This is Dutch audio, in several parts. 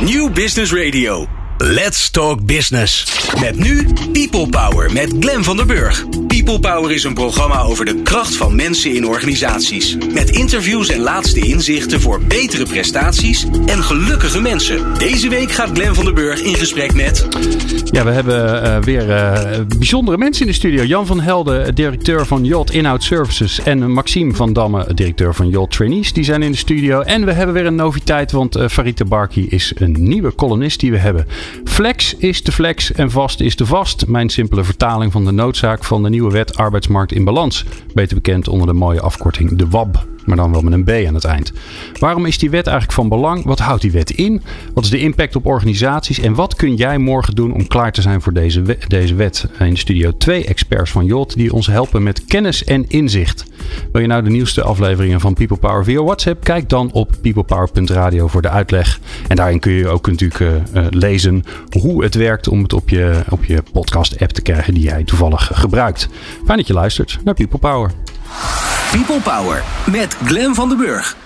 New Business Radio. Let's Talk Business. Met nu People Power met Glen van der Burg. People Power is een programma over de kracht van mensen in organisaties. Met interviews en laatste inzichten voor betere prestaties en gelukkige mensen. Deze week gaat Glen van der Burg in gesprek met. Ja, we hebben uh, weer uh, bijzondere mensen in de studio. Jan van Helden, directeur van Yacht Inhoud Services. En Maxime van Damme, directeur van Yacht Trainees. Die zijn in de studio. En we hebben weer een noviteit, want uh, Farita Barki is een nieuwe columnist die we hebben. Flex is de flex en vast is de vast. Mijn simpele vertaling van de noodzaak van de nieuwe wet arbeidsmarkt in balans. Beter bekend onder de mooie afkorting de WAB maar dan wel met een B aan het eind. Waarom is die wet eigenlijk van belang? Wat houdt die wet in? Wat is de impact op organisaties? En wat kun jij morgen doen om klaar te zijn voor deze? Deze wet? In studio twee experts van Jot die ons helpen met kennis en inzicht. Wil je nou de nieuwste afleveringen van People Power via WhatsApp? Kijk dan op peoplepower.radio voor de uitleg. En daarin kun je ook natuurlijk uh, lezen hoe het werkt om het op je, op je podcast-app te krijgen die jij toevallig gebruikt. Fijn dat je luistert naar People Power. People Power met Glen van den Burg.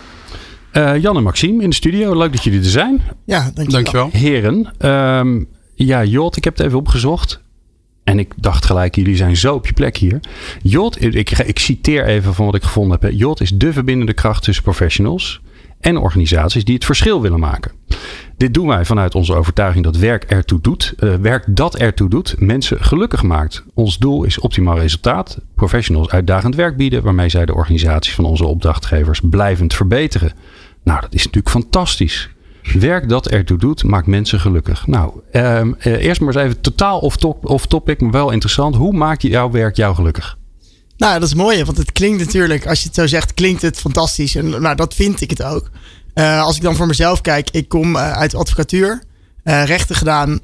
Uh, Jan en Maxime in de studio. Leuk dat jullie er zijn. Ja, dankjewel. dankjewel. Heren, um, ja, Jot, ik heb het even opgezocht. En ik dacht gelijk, jullie zijn zo op je plek hier. Jot, ik, ik citeer even van wat ik gevonden heb. Jot is de verbindende kracht tussen professionals en organisaties die het verschil willen maken. Dit doen wij vanuit onze overtuiging dat werk ertoe doet, uh, werk dat ertoe doet, mensen gelukkig maakt. Ons doel is optimaal resultaat, professionals uitdagend werk bieden, waarmee zij de organisaties van onze opdrachtgevers blijvend verbeteren. Nou, dat is natuurlijk fantastisch. Werk dat ertoe doet, maakt mensen gelukkig. Nou, uh, uh, eerst maar eens even totaal off-topic, off topic, maar wel interessant. Hoe maakt jouw werk jou gelukkig? Nou, dat is mooi, want het klinkt natuurlijk, als je het zo zegt, klinkt het fantastisch. En nou, dat vind ik het ook. Uh, als ik dan voor mezelf kijk, ik kom uh, uit advocatuur, uh, rechten gedaan,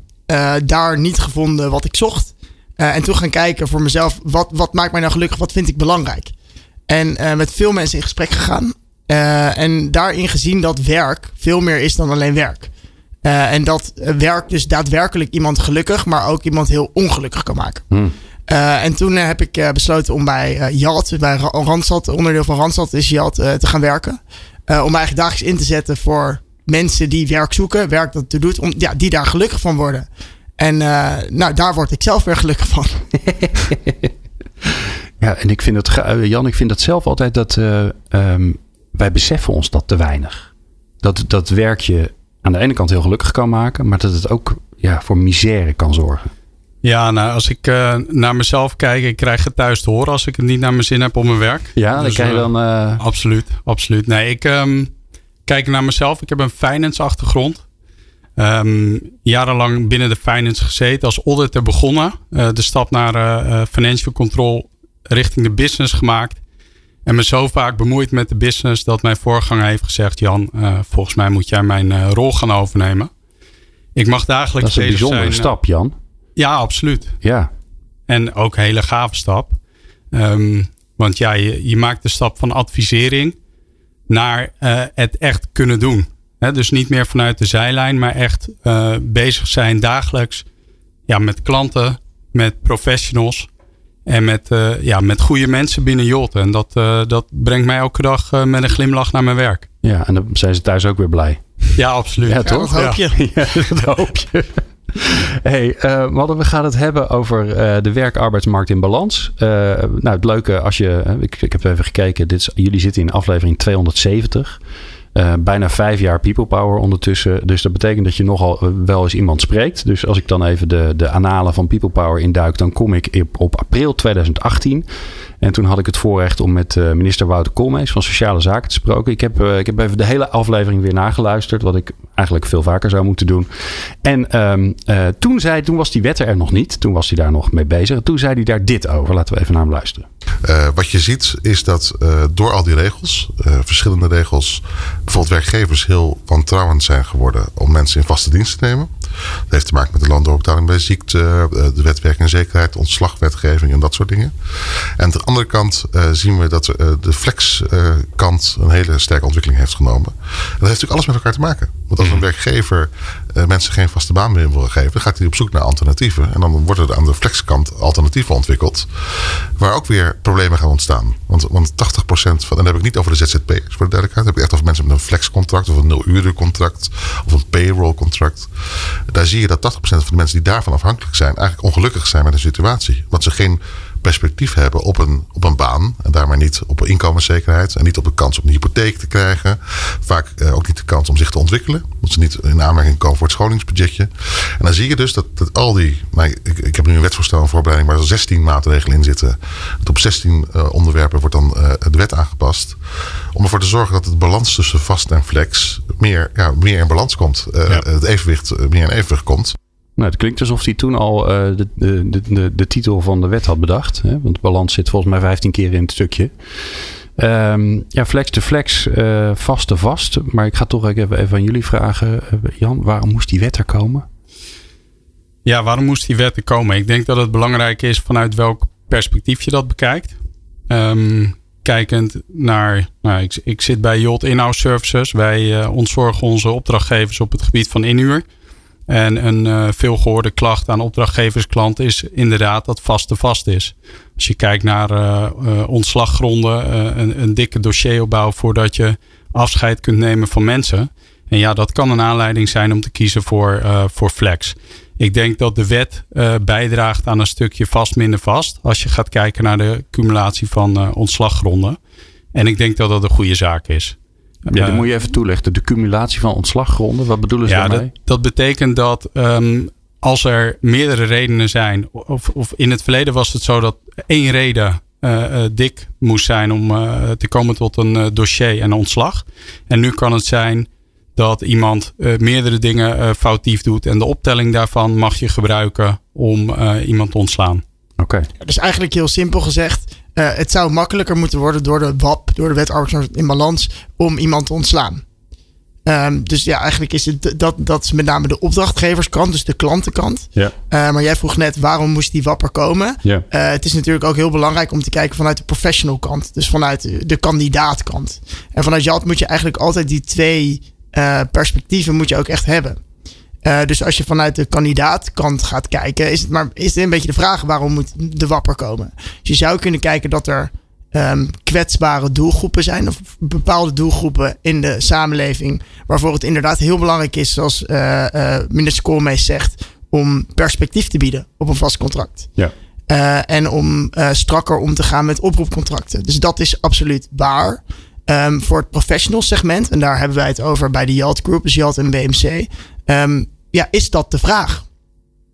daar niet gevonden wat ik zocht. en toen gaan kijken voor mezelf, wat, wat maakt mij nou gelukkig, wat vind ik belangrijk? En met veel mensen in gesprek gegaan. en daarin gezien dat werk veel meer is dan alleen werk. en dat werk dus daadwerkelijk iemand gelukkig, maar ook iemand heel ongelukkig kan maken. Hmm. Uh, en toen uh, heb ik uh, besloten om bij Jalt, bij Randstad, onderdeel van Randstad is Jalt, te gaan werken. Om eigenlijk dagelijks in te zetten voor mensen die werk zoeken, werk dat te doet, om, ja, die daar gelukkig van worden. En nou, daar word ik zelf weer gelukkig van. ja, en ik vind het, Jan, ik vind dat zelf altijd dat um, wij beseffen ons dat te weinig. Dat, dat werk je aan de ene kant heel gelukkig kan maken, maar dat het ook ja, voor misère kan zorgen. Ja, nou, als ik uh, naar mezelf kijk, ik krijg het thuis te horen als ik het niet naar mijn zin heb op mijn werk. Ja, dus, dan kan je dan. Uh... Absoluut, absoluut. Nee, ik um, kijk naar mezelf. Ik heb een finance achtergrond. Um, jarenlang binnen de finance gezeten, als auditor begonnen. Uh, de stap naar financial control richting de business gemaakt. En me zo vaak bemoeid met de business dat mijn voorganger heeft gezegd: Jan, volgens mij moet jij mijn rol gaan overnemen. Ik mag dagelijks. Dat is een bijzondere zijn, stap, Jan. Ja, absoluut. Ja. En ook een hele gave stap. Um, want ja, je, je, maakt de stap van advisering naar uh, het echt kunnen doen. He, dus niet meer vanuit de zijlijn, maar echt uh, bezig zijn dagelijks ja, met klanten, met professionals en met, uh, ja, met goede mensen binnen Jot. En dat, dat brengt mij elke dag met een glimlach naar mijn werk. Ja, en dan zijn ze thuis ook weer blij. Ja, absoluut. Ja, toch? Ja, dat hoop je. Ja, dat hoop je. Hey, uh, we gaan het hebben over uh, de werkarbeidsmarkt in balans. Uh, nou, het leuke als je, ik, ik heb even gekeken, dit jullie zitten in aflevering 270. Uh, bijna vijf jaar people power ondertussen. Dus dat betekent dat je nogal wel eens iemand spreekt. Dus als ik dan even de, de analen van people power induik, dan kom ik op, april 2018. En toen had ik het voorrecht om met uh, minister Wouter Koolmees van Sociale Zaken te spreken. Ik heb, ik heb even de hele aflevering weer nageluisterd, wat ik eigenlijk veel vaker zou moeten doen. En uh, toen, zei, toen was die wet er nog niet. Toen was hij daar nog mee bezig. Toen zei hij daar dit over. Laten we even naar hem luisteren. Wat je ziet is dat door al die regels, verschillende regels, bijvoorbeeld werkgevers heel wantrouwend zijn geworden om mensen in vaste dienst te nemen. Dat heeft te maken met de landoorbetaling bij ziekte, de wet werking en zekerheid, ontslagwetgeving en dat soort dingen. En aan de andere kant zien we dat de flex uh, kant een hele sterke ontwikkeling heeft genomen. En dat heeft natuurlijk alles met elkaar te maken. Want als een werkgever uh, mensen geen vaste baan meer wil geven, dan gaat hij op zoek naar alternatieven. En dan worden er aan de flexkant alternatieven ontwikkeld, waar ook weer problemen gaan ontstaan. Want, want 80% van, en dan heb ik niet over de ZZP'ers voor de duidelijkheid, heb ik echt over mensen met een flexcontract of een nul contract of een payroll contract. Daar zie je dat 80% van de mensen die daarvan afhankelijk zijn, eigenlijk ongelukkig zijn met de situatie. Want ze geen perspectief hebben op een, op een baan. En daarmee niet op inkomenszekerheid. En niet op de kans om een hypotheek te krijgen. Vaak uh, ook niet de kans om zich te ontwikkelen. Dat ze niet in aanmerking komen voor het scholingsbudgetje. En dan zie je dus dat, dat al die. Nou, ik, ik heb nu een wetsvoorstel in voorbereiding waar er 16 maatregelen in zitten. Dat op 16 uh, onderwerpen wordt dan uh, de wet aangepast. Om ervoor te zorgen dat het balans tussen vast en flex meer, ja, meer in balans komt. Ja. Het evenwicht meer in evenwicht komt. Nou, het klinkt alsof hij toen al uh, de, de, de, de, titel van de wet had bedacht. Hè? Want balans zit volgens mij 15 keer in het stukje. Um, ja, flex to flex, uh, vast vast. Maar ik ga toch even, aan jullie vragen. Uh, Jan, waarom moest die wet er komen? Ja, waarom moest die wet er komen? Ik denk dat het belangrijk is vanuit welk perspectief je dat bekijkt. Um, kijkend naar, nou, ik, ik zit bij Jot Inhouse Services. Wij ontzorgen onze opdrachtgevers op het gebied van inhuur. En een uh, veelgehoorde klacht aan opdrachtgeversklanten is inderdaad dat vast te vast is. Als je kijkt naar uh, uh, ontslaggronden, een, een, dikke dossieropbouw voordat je afscheid kunt nemen van mensen. En ja, dat kan een aanleiding zijn om te kiezen voor, voor flex. Ik denk dat de wet bijdraagt aan een stukje vast minder vast. Als je gaat kijken naar de cumulatie van ontslaggronden. En ik denk dat dat een goede zaak is. Ja, dat moet je even toelichten. De cumulatie van ontslaggronden, wat bedoelen ze ja, daarmee? Dat, dat betekent dat um, als er meerdere redenen zijn, of, of in het verleden was het zo dat één reden uh, uh, dik moest zijn om uh, te komen tot een dossier en ontslag. En nu kan het zijn dat iemand meerdere dingen foutief doet en de optelling daarvan mag je gebruiken om iemand te ontslaan. Oké. Dus eigenlijk heel simpel gezegd, uh, het zou makkelijker moeten worden door de WAP, door de wet arbeidsmarkt in balans, om iemand te ontslaan. Um, dus ja, eigenlijk is het dat, dat is met name de opdrachtgeverskant, dus de klantenkant. Ja. Uh, maar jij vroeg net waarom moest die WAP er komen? Ja. Uh, het is natuurlijk ook heel belangrijk om te kijken vanuit de professional kant, dus vanuit de kandidaatkant. En vanuit JAT moet je eigenlijk altijd die twee perspectieven moet je ook echt hebben. Uh, dus als je vanuit de kandidaatkant gaat kijken, is het maar is het een beetje de vraag waarom moet de wapper komen. Dus je zou kunnen kijken dat er um, kwetsbare doelgroepen zijn, of bepaalde doelgroepen in de samenleving, waarvoor het inderdaad heel belangrijk is, zoals uh, uh, minister Koolmees zegt, om perspectief te bieden op een vast contract. Ja. en om strakker om te gaan met oproepcontracten. Dus dat is absoluut waar. Um, voor het professional segment, en daar hebben wij het over bij de Yalt Group, dus Yalt en BMC. Um, ja, is dat de vraag?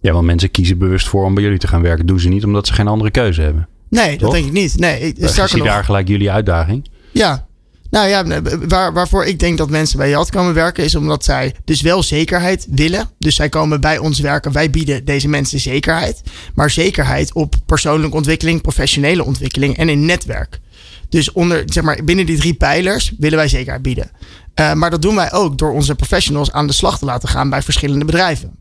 Ja, want mensen kiezen bewust voor om bij jullie te gaan werken. Doen ze niet omdat ze geen andere keuze hebben. Nee, dat denk ik niet. Nee, ik zie nog... daar gelijk jullie uitdaging. Ja, nou ja, waar, waarvoor ik denk dat mensen bij Jalt komen werken, is omdat zij dus wel zekerheid willen. Dus zij komen bij ons werken. Wij bieden deze mensen zekerheid. Maar zekerheid op persoonlijke ontwikkeling, professionele ontwikkeling en in netwerk. Dus onder, zeg maar, binnen die drie pijlers willen wij zekerheid bieden. Uh, maar dat doen wij ook door onze professionals aan de slag te laten gaan bij verschillende bedrijven.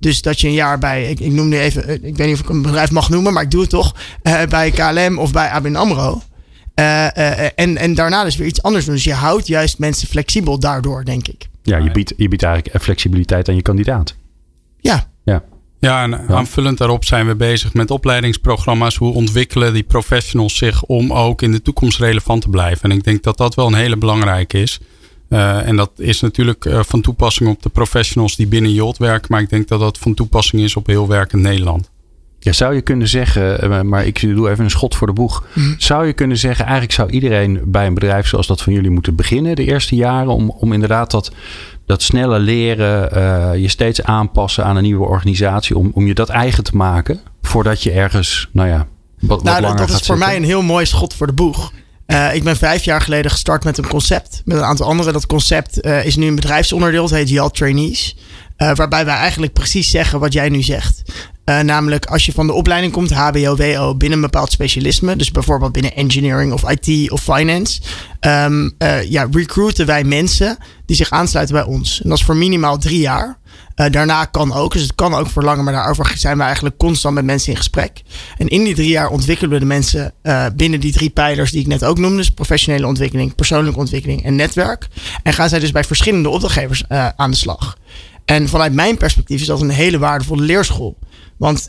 Dus dat je een jaar bij, ik, ik noem nu even, eh, ik weet niet of ik een bedrijf mag noemen, maar ik doe het toch, uh, bij KLM of bij ABN AMRO. Uh, en, en daarna dus weer iets anders doen. Dus je houdt juist mensen flexibel daardoor, denk ik. Ja, je biedt, je biedt eigenlijk flexibiliteit aan je kandidaat. Ja. Ja. Ja, en aanvullend daarop zijn we bezig met opleidingsprogramma's. Hoe ontwikkelen die professionals zich om ook in de toekomst relevant te blijven? En ik denk dat dat wel een hele belangrijke is. Uh, en dat is natuurlijk uh, van toepassing op de professionals die binnen Jolt werken. Maar ik denk dat dat van toepassing is op heel werkend Nederland. Ja, zou je kunnen zeggen, eh, maar ik doe even een schot voor de boeg. Mhm. Zou je kunnen zeggen, eigenlijk zou iedereen bij een bedrijf zoals dat van jullie moeten beginnen de eerste jaren. Om, om inderdaad dat, dat snelle leren, uh, je steeds aanpassen aan een nieuwe organisatie. Om, om je dat eigen te maken voordat je ergens, nou ja, wat, nou, wat langer Dat is voor mij een heel mooi schot voor de boeg. Uh, ik ben vijf jaar geleden gestart met een concept. Met een aantal anderen. Dat concept uh, is nu een bedrijfsonderdeel. Het heet Yalt Trainees. waarbij wij eigenlijk precies zeggen wat jij nu zegt. namelijk als je van de opleiding komt, HBO, WO, binnen een bepaald specialisme. Dus bijvoorbeeld binnen engineering of IT of finance. Um, ja, recruiten wij mensen die zich aansluiten bij ons. En dat is voor minimaal drie jaar. Uh, daarna kan ook, dus het kan ook verlangen, maar daarover zijn we eigenlijk constant met mensen in gesprek. En in die drie jaar ontwikkelen we de mensen uh, binnen die drie pijlers die ik net ook noemde: dus professionele ontwikkeling, persoonlijke ontwikkeling en netwerk. En gaan zij dus bij verschillende opdrachtgevers uh, aan de slag. En vanuit mijn perspectief is dat een hele waardevolle leerschool. Want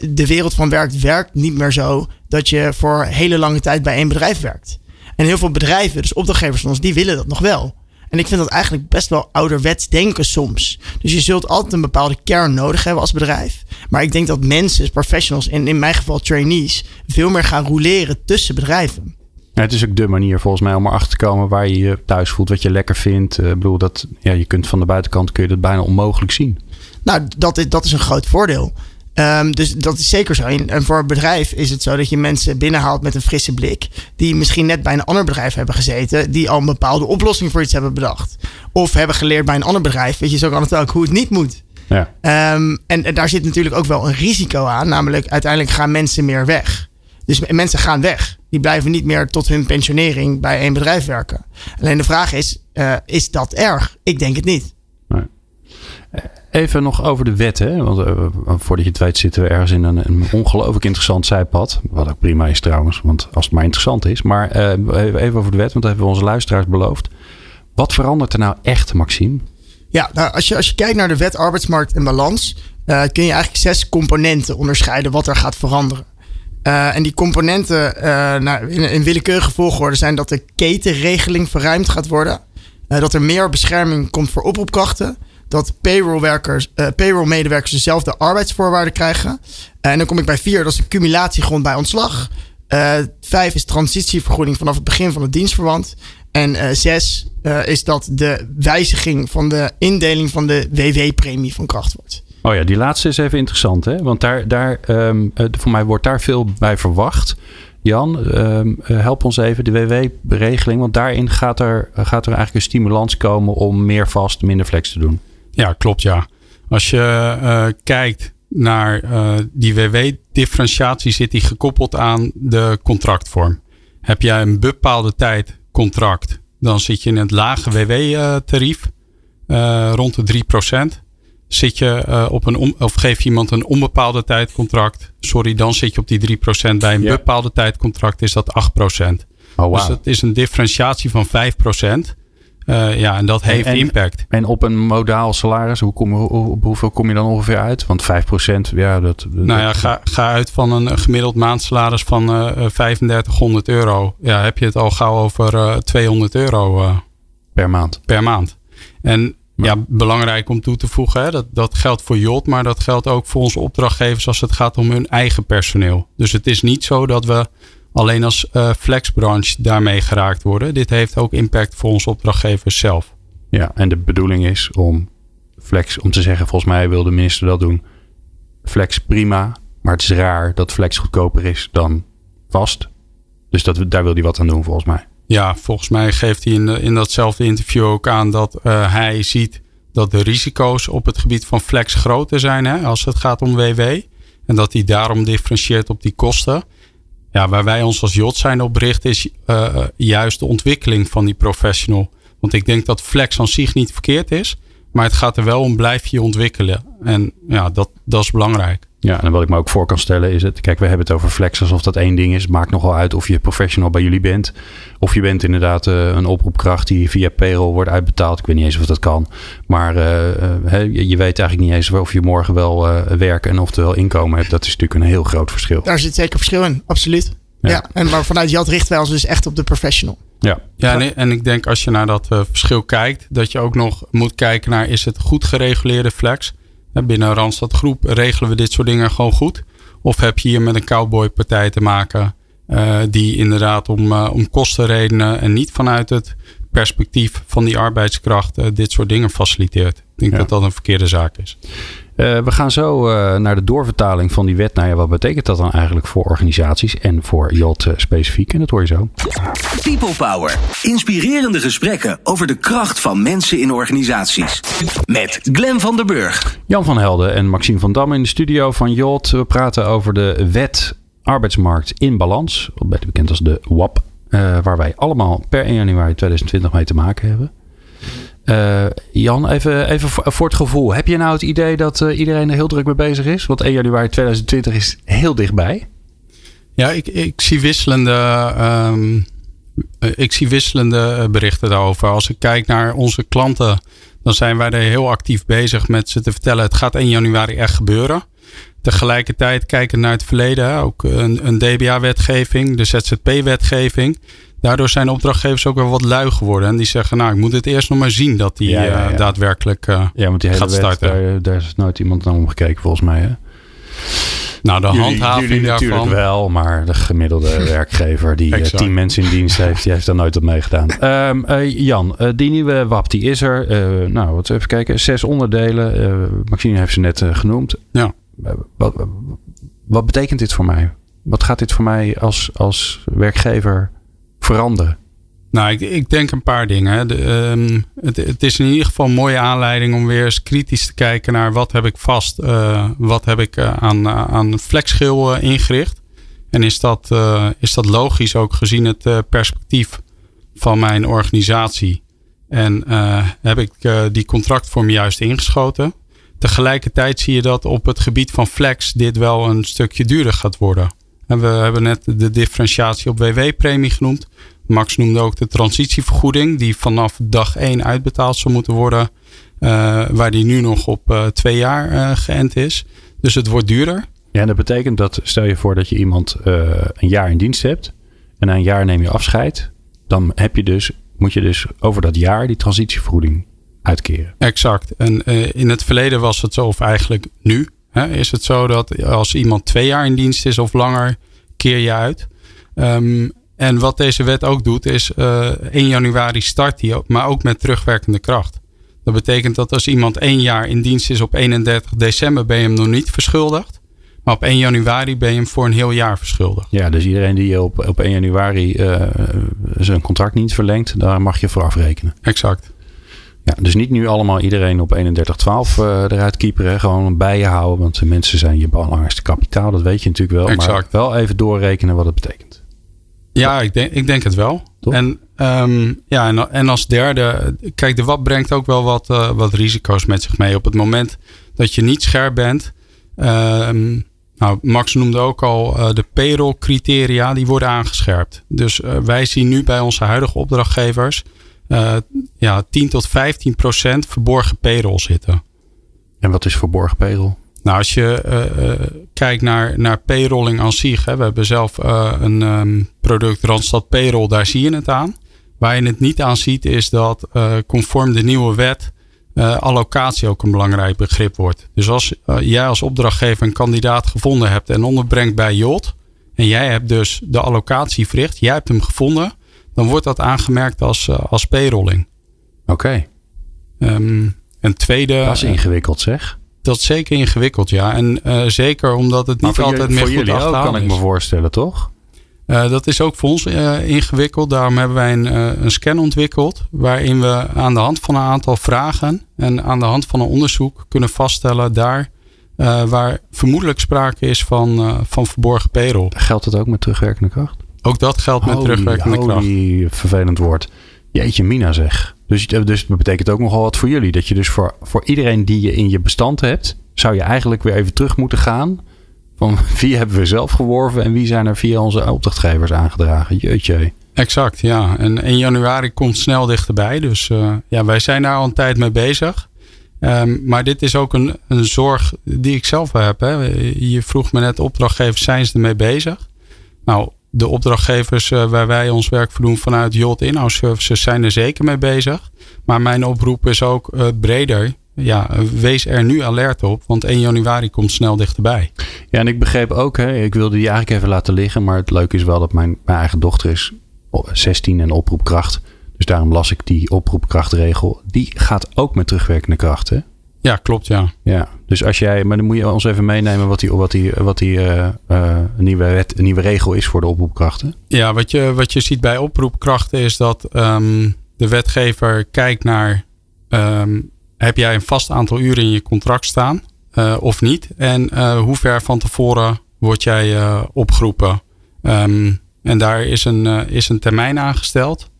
de wereld van werk werkt niet meer zo dat je voor hele lange tijd bij één bedrijf werkt. En heel veel bedrijven, dus opdrachtgevers van ons, die willen dat nog wel. En ik vind dat eigenlijk best wel ouderwets denken soms. Dus je zult altijd een bepaalde kern nodig hebben als bedrijf. Maar ik denk dat mensen, professionals en in mijn geval trainees, veel meer gaan roleren tussen bedrijven. Ja, het is ook de manier volgens mij om erachter te komen waar je je thuis voelt, wat je lekker vindt. Uh, ik bedoel, dat, ja, je kunt van de buitenkant kun je dat bijna onmogelijk zien. Nou, dat is, dat is een groot voordeel. Um, dus dat is zeker zo. En voor een bedrijf is het zo dat je mensen binnenhaalt met een frisse blik. Die misschien net bij een ander bedrijf hebben gezeten. Die al een bepaalde oplossing voor iets hebben bedacht. Of hebben geleerd bij een ander bedrijf. Weet je, zo kan het ook hoe het niet moet. Ja. Um, en, en, daar zit natuurlijk ook wel een risico aan. Namelijk, uiteindelijk gaan mensen meer weg. Dus mensen gaan weg. Die blijven niet meer tot hun pensionering bij één bedrijf werken. Alleen de vraag is, uh, is dat erg? Ik denk het niet. Even nog over de wet. Hè? Want uh, voordat je het weet zitten we ergens in een, ongelooflijk interessant zijpad. Wat ook prima is trouwens, want als het maar interessant is. Maar uh, even over de wet, want dat hebben we onze luisteraars beloofd. Wat verandert er nou echt, Maxime? Ja, nou, als, je, als je kijkt naar de wet arbeidsmarkt en balans... Uh, kun je eigenlijk zes componenten onderscheiden wat er gaat veranderen. en die componenten nou, in, in willekeurige volgorde zijn dat de ketenregeling verruimd gaat worden. dat er meer bescherming komt voor oproepkrachten dat payrollwerkers, uh, payrollmedewerkers dezelfde arbeidsvoorwaarden krijgen. Uh, en dan kom ik bij vier, dat is een cumulatiegrond bij ontslag. Uh, vijf is transitievergoeding vanaf het begin van het dienstverband. En zes is dat de wijziging van de indeling van de WW-premie van kracht wordt. Oh ja, die laatste is even interessant, hè? Want daar, daar, um, voor mij wordt daar veel bij verwacht. Jan, ehm, help ons even, de WW-regeling. Want daarin gaat er, gaat er eigenlijk een stimulans komen om meer vast, minder flex te doen. Ja, klopt ja. Als je uh, kijkt naar uh, die WW-differentiatie, zit die gekoppeld aan de contractvorm. Heb jij een bepaalde tijd contract, dan zit je in het lage WW-tarief, uh, rond de 3%. Zit je op een, of geef je iemand een onbepaalde tijd contract, sorry, dan zit je op die 3%. Bij een bepaalde tijd contract is dat 8%. Oh, wow. Dus dat is een differentiatie van 5%. Uh, ja, en dat heeft impact. En op een modaal salaris, hoe kom, hoe, hoeveel kom je dan ongeveer uit? Want 5%, ja, dat. Nou ja, ga, ga uit van een gemiddeld maandsalaris van uh, eh, 3500 euro. Ja, heb je het al gauw over uh, eh, 200 euro per maand. Per maand. En ja, belangrijk om toe te voegen, hè, dat, dat geldt voor Jot, maar dat geldt ook voor onze opdrachtgevers als het gaat om hun eigen personeel. Dus het is niet zo dat we alleen als uh, flexbranche daarmee geraakt worden. Dit heeft ook impact voor onze opdrachtgevers zelf. Ja, en de bedoeling is om flex, om te zeggen, volgens mij wil de minister dat doen. Flex prima, maar het is raar dat flex goedkoper is dan vast. Dus dat, daar wil hij wat aan doen, volgens mij. Ja, volgens mij geeft hij in, in datzelfde interview ook aan dat uh, hij ziet dat de risico's op het gebied van flex groter zijn hè, als het gaat om WW. En dat hij daarom differentieert op die kosten. Ja, waar wij ons als Jot zijn op richten is uh, juist de ontwikkeling van die professional. Want ik denk dat flex aan zich niet verkeerd is. Maar het gaat er wel om, blijf je ontwikkelen. En ja, dat, dat is belangrijk. Ja, en wat ik me ook voor kan stellen is het... Kijk, we hebben het over flex alsof dat één ding is. Het maakt nogal uit of je professional bij jullie bent. Of je bent inderdaad uh, een oproepkracht die via payroll wordt uitbetaald. Ik weet niet eens of dat kan. Maar uh, uh, je weet eigenlijk niet eens of je morgen wel werken en oftewel inkomen hebt. Dat is natuurlijk een heel groot verschil. Daar zit zeker verschil in, absoluut. Ja, ja en maar vanuit Jad richten wij ons dus echt op de professional. Ja, ja en, en ik denk als je naar dat verschil kijkt... dat je ook nog moet kijken naar... is het goed gereguleerde flex... Binnen Randstad Groep regelen we dit soort dingen gewoon goed? Of heb je hier met een cowboypartij te maken uh, die inderdaad om, uh, om kostenredenen en niet vanuit het perspectief van die arbeidskracht uh, dit soort dingen faciliteert? Ik denk dat dat een verkeerde zaak is. Uh, we gaan zo uh, naar de doorvertaling van die wet. Nou ja, wat betekent dat dan eigenlijk voor organisaties en voor Jot uh, specifiek? En dat hoor je zo. People Power. Inspirerende gesprekken over de kracht van mensen in organisaties. Met Glen van der Burg. Jan van Helden en Maxime van Dam in de studio van Jot. We praten over de wet arbeidsmarkt in balans. Beter bekend als de WAP. waar wij allemaal per 1 januari 2020 mee te maken hebben. Uh, Jan, even, even voor, het gevoel. Heb je nou het idee dat uh, iedereen er heel druk mee bezig is? Want 1 januari 2020 is heel dichtbij. Ja, ik, ik zie wisselende, um, ik zie wisselende berichten daarover. Als ik kijk naar onze klanten, dan zijn wij er heel actief bezig met ze te vertellen: het gaat 1 januari echt gebeuren. Tegelijkertijd kijken naar het verleden, ook een, een DBA-wetgeving, de ZZP-wetgeving daardoor zijn opdrachtgevers ook wel wat lui geworden. En die zeggen, nou, ik moet het eerst nog maar zien dat die uh, daadwerkelijk uh, ja, want die hele gaat starten. Daar, daar, is nooit iemand naar omgekeken volgens mij. Hè? Nou, de handhaving jullie natuurlijk wel, maar de gemiddelde werkgever die exact. tien mensen in dienst heeft, die heeft daar nooit op meegedaan. Um, uh, Jan, uh, die nieuwe WAP, die is er. Uh, nou, wat even kijken. Zes onderdelen. Maxine heeft ze net genoemd. Ja. Wat, wat betekent dit voor mij? Wat gaat dit voor mij als, als werkgever veranderen? Nou, ik, ik denk een paar dingen. De, um, het, is in ieder geval een mooie aanleiding om weer eens kritisch te kijken naar wat heb ik vast, uh, wat heb ik uh, aan, uh, aan flexschil ingericht. En is dat, is dat logisch ook gezien het perspectief van mijn organisatie? En heb ik die contractvorm juist ingeschoten? Tegelijkertijd zie je dat op het gebied van flex dit wel een stukje duurder gaat worden. En we hebben net de differentiatie op WW-premie genoemd. Max noemde ook de transitievergoeding, die vanaf dag 1 uitbetaald zou moeten worden. Uh, waar die nu nog op uh, twee jaar uh, geënt is. Dus het wordt duurder. Ja, en dat betekent dat, stel je voor dat je iemand een jaar in dienst hebt. En na een jaar neem je afscheid. Dan heb je dus, moet je dus over dat jaar die transitievergoeding uitkeren. Exact. En in het verleden was het zo, of eigenlijk nu, is het zo dat als iemand twee jaar in dienst is of langer, keer je uit. Um, en wat deze wet ook doet, is uh, eh, 1 januari start die, maar ook met terugwerkende kracht. Dat betekent dat als iemand één jaar in dienst is op 31 december, ben je hem nog niet verschuldigd. Maar op 1 januari ben je hem voor een heel jaar verschuldigd. Ja, dus iedereen die op, op 1 januari uh, zijn contract niet verlengt, daar mag je voor afrekenen. Exact. Ja, dus niet nu allemaal iedereen op 31-12 uh, eruit kieperen. Gewoon bij je houden. Want de mensen zijn je belangrijkste kapitaal. Dat weet je natuurlijk wel. Exact. Maar wel even doorrekenen wat het betekent. Ja, ik denk, ik denk het wel. En, um, ja, en, en, als derde, kijk, de WAP brengt ook wel wat, uh, wat risico's met zich mee. Op het moment dat je niet scherp bent. Um, nou, Max noemde ook al uh, de payroll criteria, die worden aangescherpt. Dus uh, wij zien nu bij onze huidige opdrachtgevers uh, ja, 10 tot 15 procent verborgen payroll zitten. En wat is verborgen payroll? Nou, als je uh, kijkt naar, naar payrolling aan zich. Hè, we hebben zelf uh, een um, product Randstad Payroll, daar zie je het aan. Waar je het niet aan ziet is dat conform de nieuwe wet allocatie ook een belangrijk begrip wordt. Dus als jij als opdrachtgever een kandidaat gevonden hebt en onderbrengt bij JOT. En jij hebt dus de allocatie verricht, jij hebt hem gevonden dan wordt dat aangemerkt als, uh, als payrolling. Oké. Okay. Um, een tweede. Dat is ingewikkeld zeg. Dat is zeker ingewikkeld, ja. En uh, zeker omdat het niet altijd meer goed jullie ook, kan ik me voorstellen, toch? Uh, dat is ook voor ons ingewikkeld. Daarom hebben wij een, een scan ontwikkeld. Waarin we aan de hand van een aantal vragen en aan de hand van een onderzoek kunnen vaststellen daar waar vermoedelijk sprake is van, van verborgen payroll. Geldt het ook met terugwerkende kracht? Ook dat geldt met terugwerkende kracht. Holy, vervelend woord. Jeetje mina zeg. Dus, dus dat betekent ook nogal wat voor jullie. Dat je dus voor, voor iedereen die je in je bestand hebt... zou je eigenlijk weer even terug moeten gaan... van wie hebben we zelf geworven... en wie zijn er via onze opdrachtgevers aangedragen. Jeetje. Exact, ja. En 1 januari komt snel dichterbij. Dus uh, ja, wij zijn daar al een tijd mee bezig. Um, maar dit is ook een, een zorg die ik zelf heb. Hè. Je vroeg me net, opdrachtgevers zijn ze ermee bezig? Nou, de opdrachtgevers uh, waar wij ons werk voor doen vanuit Jot Inhouse Services zijn er zeker mee bezig. Maar mijn oproep is ook uh, breder. Ja, wees er nu alert op, want 1 januari komt snel dichterbij. Ja, en ik begreep ook, hè, ik wilde die eigenlijk even laten liggen. Maar het leuke is wel dat mijn, mijn eigen dochter is 16 en oproepkracht. Dus daarom las ik die oproepkrachtregel. Die gaat ook met terugwerkende krachten. Ja, klopt, ja. Ja, dus als jij, maar dan moet je ons even meenemen wat die, wat die, wat die uh, uh, nieuwe, wet, nieuwe regel is voor de oproepkrachten. Ja, wat je, wat je ziet bij oproepkrachten is dat um, de wetgever kijkt naar: um, heb jij een vast aantal uren in je contract staan uh, of niet? En hoe ver van tevoren word jij opgeroepen? Um, en daar is een, is een termijn aangesteld.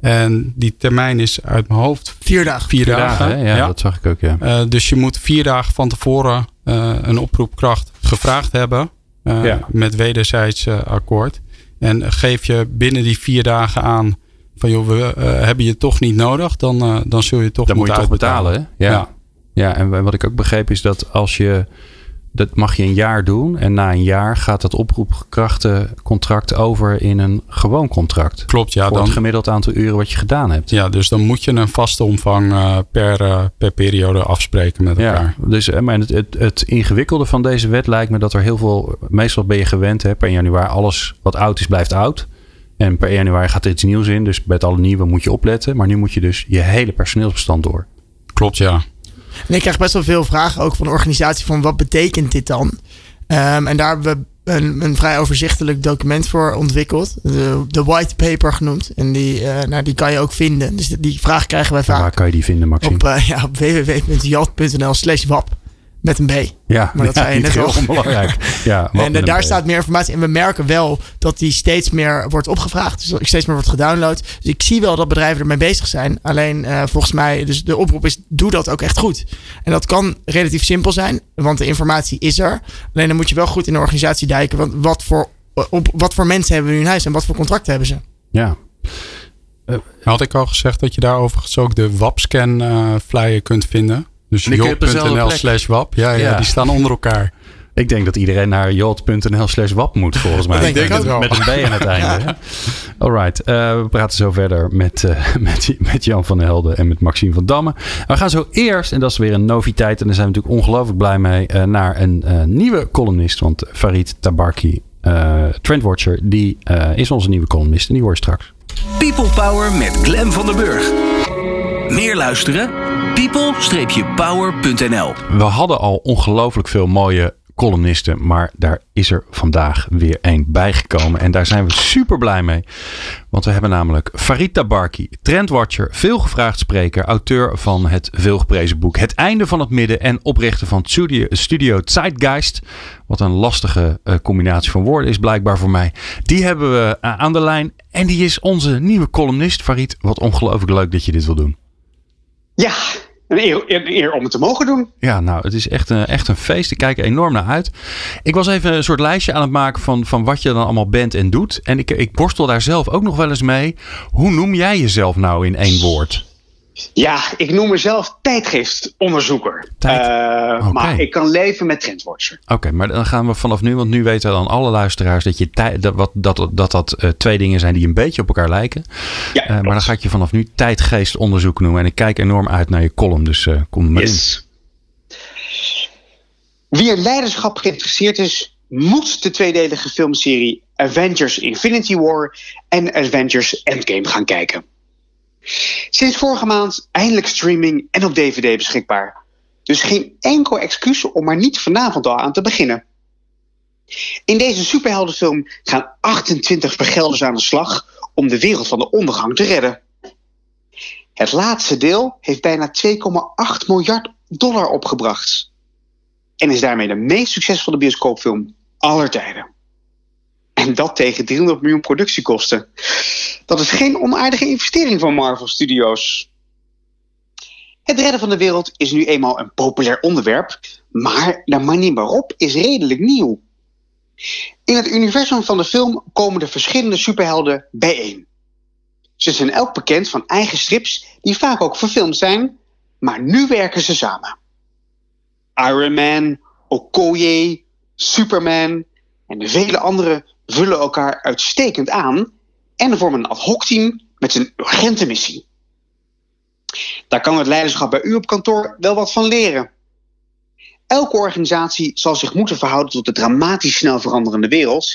En die termijn is uit mijn hoofd vier dagen. Vier, dagen, ja, dat zag ik ook, ja. Uh, dus je moet vier dagen van tevoren uh, een oproepkracht gevraagd hebben. Uh, ja. Met wederzijds akkoord. En geef je binnen die vier dagen aan van joh, we hebben je toch niet nodig, dan, dan zul je toch dan moeten moet je toch betalen. Ja. ja. Ja, en wat ik ook begreep is dat als je dat mag je een jaar doen. En na een jaar gaat dat oproepkrachtencontract over in een gewoon contract. Klopt, ja. Voor dan, het gemiddeld aantal uren wat je gedaan hebt. Ja, dus dan moet je een vaste omvang uh, per, uh, per periode afspreken met elkaar. Ja, dus eh, maar het, het, het, ingewikkelde van deze wet lijkt me dat er heel veel... Meestal ben je gewend, hè, per januari alles wat oud is blijft oud. En per januari gaat er iets nieuws in. Dus bij het alle nieuwe moet je opletten. Maar nu moet je dus je hele personeelsbestand door. Klopt, ja. En ik krijg best wel veel vragen ook van de organisatie van wat betekent dit dan? Um, en daar hebben we een, een, vrij overzichtelijk document voor ontwikkeld. De, de white paper genoemd. En die, uh, nou, die kan je ook vinden. Dus die vraag krijgen wij vaak. Waar kan je die vinden, Maxime? Op, uh, ja, op www.jalt.nl slash wap met een B. Ja, maar dat ja, zei je net heel belangrijk. Ja, en uh, daar staat meer informatie. En we merken wel dat die steeds meer wordt opgevraagd. Dus dat steeds meer wordt gedownload. Dus ik zie wel dat bedrijven ermee bezig zijn. Alleen uh, volgens mij, dus de oproep is, doe dat ook echt goed. En dat kan relatief simpel zijn, want de informatie is er. Alleen dan moet je wel goed in de organisatie dijken. Want wat voor, op, wat voor mensen hebben we nu in huis en wat voor contracten hebben ze? Ja. Uh, Had ik al gezegd dat je daar overigens ook de WAP-scan flyer kunt vinden? Dus jolt.nl slash wap. Ja, ja, ja, die staan onder elkaar. Ik denk dat iedereen naar jolt.nl slash wap moet, volgens mij. ik denk het wel. Met een B aan het einde. Alright, uh, we praten zo verder met, uh, met, met Jan van der Helden en met Maxime van Damme. We gaan zo eerst, en dat is weer een noviteit, en daar zijn we natuurlijk ongelooflijk blij mee, uh, naar een nieuwe columnist. Want Farid Tabarki, Trendwatcher, die is onze nieuwe columnist en die hoor je straks. People Power met Glen van der Burg. Meer luisteren? people-power.nl We hadden al ongelooflijk veel mooie columnisten, maar daar is er vandaag weer één bijgekomen. En daar zijn we super blij mee. Want we hebben namelijk Farid Tabarki, trendwatcher, veelgevraagd spreker, auteur van het veelgeprezen boek Het Einde van het Midden en oprichter van Studio, Zeitgeist. Wat een lastige uh, combinatie van woorden is blijkbaar voor mij. Die hebben we uh, aan de lijn en die is onze nieuwe columnist. Farid, wat ongelooflijk leuk dat je dit wil doen. Ja, een eer, eer, om het te mogen doen. Ja, nou, het is echt een, echt een feest. Ik kijk er enorm naar uit. Ik was even een soort lijstje aan het maken van, van wat je dan allemaal bent en doet. En ik, ik borstel daar zelf ook nog wel eens mee. Hoe noem jij jezelf nou in één woord? Ja, ik noem mezelf tijdgeestonderzoeker. Tijd? Uh, okay. Maar ik kan leven met trendwatcher. Oké, okay, maar dan gaan we vanaf nu, want nu weten dan alle luisteraars dat je tijd, dat, wat, dat, dat, dat uh, twee dingen zijn die een beetje op elkaar lijken. Ja, uh, maar dan ga ik je vanaf nu tijdgeestonderzoek noemen. En ik kijk enorm uit naar je column, dus kom maar yes. in. Wie in leiderschap geïnteresseerd is, moet de tweedelige filmserie Avengers Infinity War en Avengers Endgame gaan kijken. Sinds vorige maand eindelijk streaming en op DVD beschikbaar. Dus geen enkel excuus om maar niet vanavond al aan te beginnen. In deze superheldenfilm gaan 28 vergelders aan de slag om de wereld van de ondergang te redden. Het laatste deel heeft bijna 2,8 miljard dollar opgebracht. En is daarmee de meest succesvolle bioscoopfilm aller tijden. En dat tegen 300 miljoen productiekosten. Dat is geen onaardige investering van Marvel Studios. Het redden van de wereld is nu eenmaal een populair onderwerp, maar de manier waarop is redelijk nieuw. In het universum van de film komen de verschillende superhelden bijeen. Ze zijn elk bekend van eigen strips die vaak ook verfilmd zijn, maar nu werken ze samen. Iron Man, Okoye, Superman en de vele anderen vullen elkaar uitstekend aan en vormen een ad hoc team met een urgente missie. Daar kan het leiderschap bij u op kantoor wel wat van leren. Elke organisatie zal zich moeten verhouden tot de dramatisch snel veranderende wereld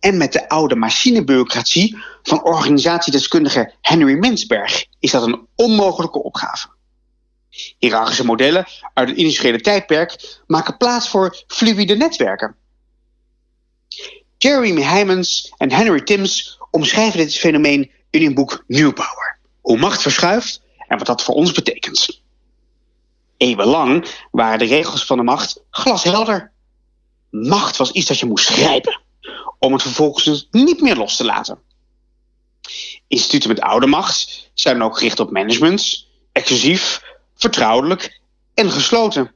en met de oude machinebureaucratie van organisatiedeskundige Henry Mintzberg is dat een onmogelijke opgave. Hierarchische modellen uit het industriële tijdperk maken plaats voor fluïde netwerken. Jeremy Heimans en Henry Timms omschrijven dit fenomeen in hun boek New Power. Hoe macht verschuift en wat dat voor ons betekent. Eeuwenlang waren de regels van de macht glashelder. Macht was iets dat je moest grijpen, om het vervolgens niet meer los te laten. Instituten met oude macht zijn ook gericht op management, exclusief, vertrouwelijk en gesloten.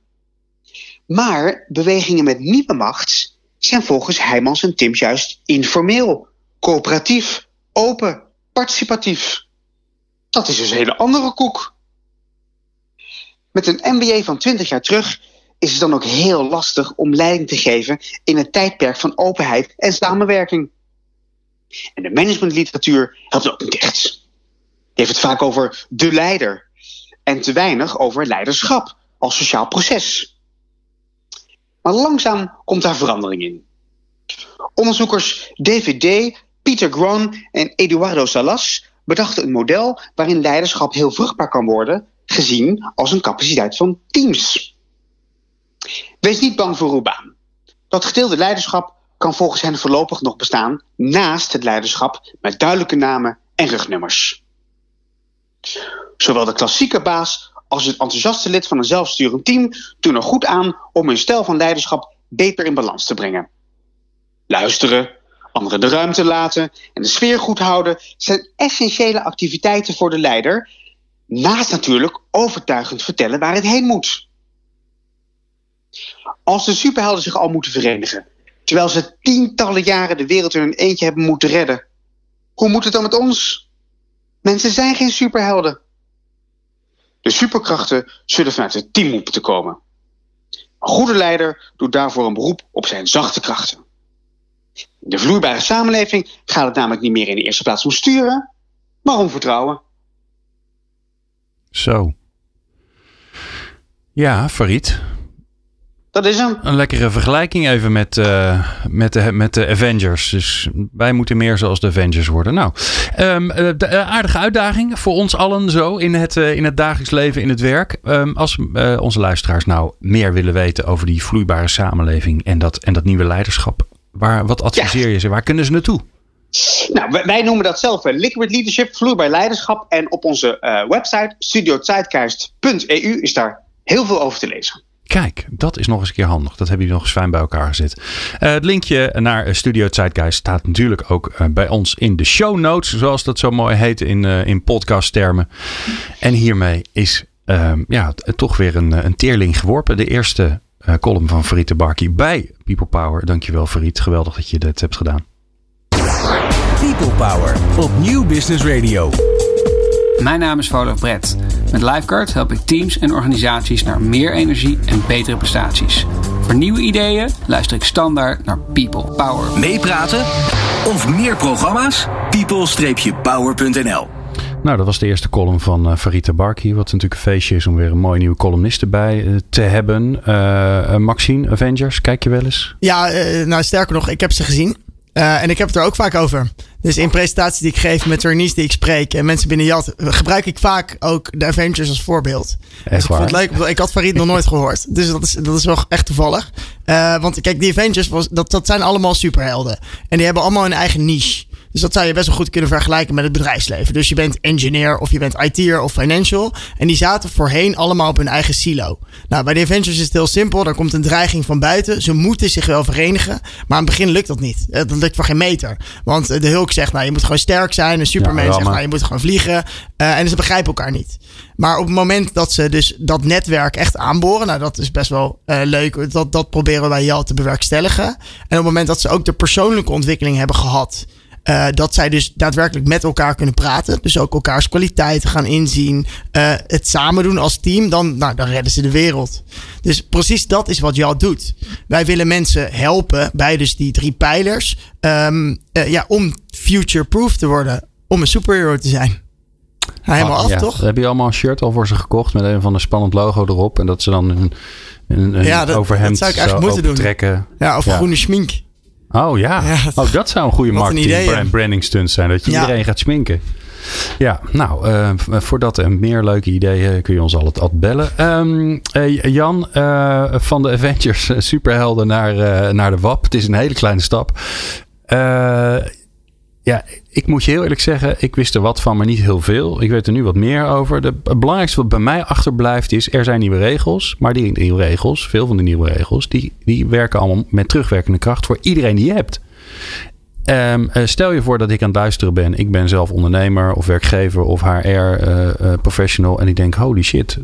Maar bewegingen met nieuwe macht zijn volgens Heijmans en Tim juist informeel, coöperatief, open, participatief. Dat is dus een hele andere koek. Met een MBA van 20 jaar terug is het dan ook heel lastig om leiding te geven in een tijdperk van openheid en samenwerking. En de managementliteratuur helpt ook niet echt. Die heeft het vaak over de leider en te weinig over leiderschap als sociaal proces. Maar langzaam komt daar verandering in. Onderzoekers DVD, Peter Groen en Eduardo Salas bedachten een model waarin leiderschap heel vruchtbaar kan worden, gezien als een capaciteit van teams. Wees niet bang voor uw. Dat gedeelde leiderschap kan volgens hen voorlopig nog bestaan naast het leiderschap met duidelijke namen en rugnummers. Zowel de klassieke baas als het enthousiaste lid van een zelfsturend team doen er goed aan om hun stijl van leiderschap beter in balans te brengen. Luisteren, anderen de ruimte laten en de sfeer goed houden zijn essentiële activiteiten voor de leider, naast natuurlijk overtuigend vertellen waar het heen moet. Als de superhelden zich al moeten verenigen, terwijl ze tientallen jaren de wereld in hun eentje hebben moeten redden, hoe moet het dan met ons? Mensen zijn geen superhelden. De superkrachten zullen vanuit het team moeten komen. Een goede leider doet daarvoor een beroep op zijn zachte krachten. In de vloeibare samenleving gaat het namelijk niet meer in de eerste plaats om sturen, maar om vertrouwen. Zo. Ja, Farid. Dat is hem. Een lekkere vergelijking even met, uh, met, de, met de Avengers. Dus wij moeten meer zoals de Avengers worden. Nou, um, de, aardige uitdaging voor ons allen zo in het, uh, in het dagelijks leven, in het werk. Um, als onze luisteraars nou meer willen weten over die vloeibare samenleving en dat, en dat nieuwe leiderschap. Waar, wat adviseer je ze? Waar kunnen ze naartoe? Nou, wij noemen dat zelf liquid leadership, vloeibaar leiderschap. En op onze website studiozeitgeist.eu is daar heel veel over te lezen. Kijk, dat is nog eens een keer handig. Dat hebben jullie nog eens fijn bij elkaar gezet. Uh, het linkje naar Studio Zeitgeist staat natuurlijk ook uh, bij ons in de show notes. Zoals dat zo mooi heet in, uh, in podcasttermen. En hiermee is ehm, ja, toch weer een, een teerling geworpen. De eerste column van Farid de Barkie bij People Power. Dankjewel Farid. Geweldig dat je dit hebt gedaan. People Power op Nieuw Business Radio. Mijn naam is Volof Brett. Met Lifeguard help ik teams en organisaties naar meer energie en betere prestaties. Voor nieuwe ideeën luister ik standaard naar People Power. Meepraten of meer programma's? people-power.nl nou, dat was de eerste column van uh, Farita Barki. Wat natuurlijk een feestje is om weer een mooie nieuwe columnist erbij uh, te hebben. Uh, Maxine, Avengers, kijk je wel eens? Ja, nou sterker nog, ik heb ze gezien. En ik heb het er ook vaak over. Dus in presentaties die ik geef met trainees die ik spreek en mensen binnen Jat, gebruik ik vaak ook de Avengers als voorbeeld. Echt dus ik vond het leuk. Ik had Farid nog nooit gehoord. Dus dat is, dat is wel echt toevallig. Uh, want kijk, die Avengers, was, dat, dat zijn allemaal superhelden. En die hebben allemaal een eigen niche. Dus dat zou je best wel goed kunnen vergelijken met het bedrijfsleven. Dus je bent engineer of je bent IT'er of financial. En die zaten voorheen allemaal op hun eigen silo. Nou, bij de Avengers is het heel simpel. Er komt een dreiging van buiten. Ze moeten zich wel verenigen. Maar aan het begin lukt dat niet. Dat lukt voor geen meter. Want de Hulk zegt, nou, je moet gewoon sterk zijn. En Superman ja, zegt, nou, je moet gewoon vliegen. Uh, en ze begrijpen elkaar niet. Maar op het moment dat ze dus dat netwerk echt aanboren, nou dat is best wel uh, leuk. Dat, dat proberen wij al te bewerkstelligen. En op het moment dat ze ook de persoonlijke ontwikkeling hebben gehad. Uh, dat zij dus daadwerkelijk met elkaar kunnen praten. Dus ook elkaars kwaliteiten gaan inzien. Uh, het samen doen als team. Dan, nou, dan redden ze de wereld. Dus precies dat is wat jou doet. Wij willen mensen helpen bij dus die drie pijlers. Um, uh, ja, om future-proof te worden. Om een superhero te zijn. Nou, helemaal ah, af, ja. toch? Heb je allemaal een shirt al voor ze gekocht met een van een spannend logo erop. En dat ze dan een, een, ja, dat, overhemd dat zou ik eigenlijk moeten doen. trekken. Ja, of Ja. groene schmink. Oh ja. Ja, oh, dat zou een goede een marketing idee, ja. brand, branding stunt zijn. Dat je Ja. iedereen gaat sminken. Ja, nou, uh, voor dat en meer leuke ideeën kun je ons altijd, altijd bellen. Um, uh, Jan, uh, van de Avengers superhelden naar, naar de WAP. Het is een hele kleine stap. Ja, ik moet je heel eerlijk zeggen, ik wist er wat van, maar niet heel veel. Ik weet er nu wat meer over. De, het belangrijkste wat bij mij achterblijft is, er zijn nieuwe regels. Maar die nieuwe regels, veel van de nieuwe regels, die, die werken allemaal met terugwerkende kracht voor iedereen die je hebt. Um, stel je voor dat ik aan het luisteren ben. Ik ben zelf ondernemer of werkgever of HR-professional. Uh, uh, en ik denk, holy shit,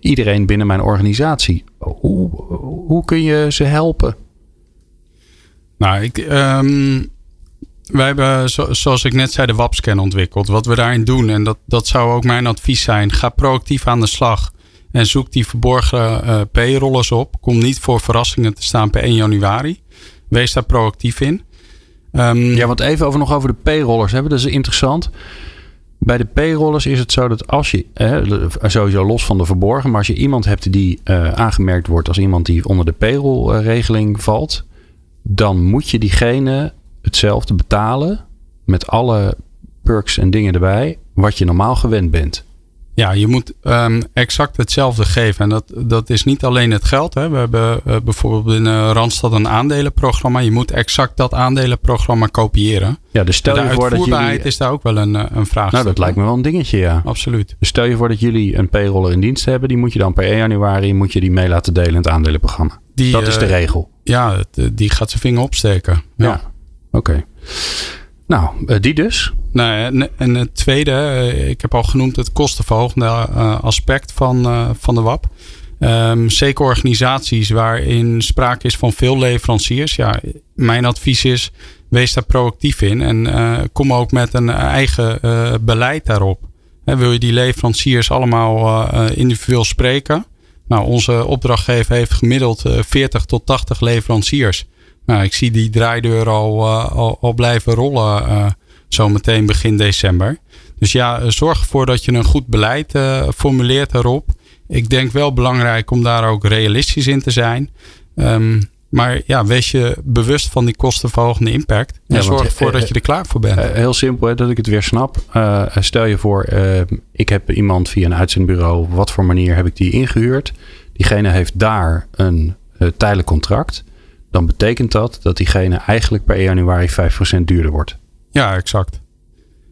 iedereen binnen mijn organisatie. Hoe, hoe kun je ze helpen? Nou, ik, um, wij hebben, zo, zoals ik net zei, de WAP-scan ontwikkeld. Wat we daarin doen, en dat, dat zou ook mijn advies zijn. Ga proactief aan de slag. En zoek die verborgen uh, P-rollers op. Kom niet voor verrassingen te staan per 1 januari. Wees daar proactief in. Um, ja, want even over, nog over de payrollers hebben. Dat is interessant. Bij de payrollers is het zo dat als je, sowieso los van de verborgen, maar als je iemand hebt die uh, aangemerkt wordt als iemand die onder de payrollregeling valt, dan moet je diegene hetzelfde betalen met alle perks en dingen erbij, wat je normaal gewend bent. Ja, je moet um, exact hetzelfde geven. En dat, dat is niet alleen het geld. Hè. We hebben uh, bijvoorbeeld in uh, Randstad een aandelenprogramma. Je moet exact dat aandelenprogramma kopiëren. Ja, dus stel je voor dat jullie... is daar ook wel een, uh, een vraag. Nou, dat lijkt me wel een dingetje, ja. Absoluut. Dus stel je voor dat jullie een payroller in dienst hebben. Die moet je dan per 1 januari moet je die mee laten delen in het aandelenprogramma. Die, dat is de regel. Ja, die gaat zijn vinger opsteken. Ja, ja. Oké. Nou, uh, die dus. Nou, en, het tweede, uh, ik heb al genoemd het kostenverhogende uh, aspect van, van de WAP. Um, zeker organisaties waarin sprake is van veel leveranciers. Ja, mijn advies is, wees daar proactief in en kom ook met een eigen beleid daarop. Wil je die leveranciers allemaal individueel spreken? Nou, onze opdrachtgever heeft gemiddeld 40 tot 80 leveranciers. Nou, ik zie die draaideur al, uh, al, al, blijven rollen uh, zometeen begin december. Dus ja, eh, zorg ervoor dat je een goed beleid formuleert erop. Ik denk wel belangrijk om daar ook realistisch in te zijn. Um, maar ja, wees je bewust van die kostenverhogende impact. En ja, zorg ervoor dat je er klaar voor bent. heel simpel, hè, dat ik het weer snap. Uh, stel je voor, ik heb iemand via een uitzendbureau. Op wat voor manier heb ik die ingehuurd? Diegene heeft daar een tijdelijk contract dan betekent dat dat diegene eigenlijk per 1 januari 5% duurder wordt. Ja, exact.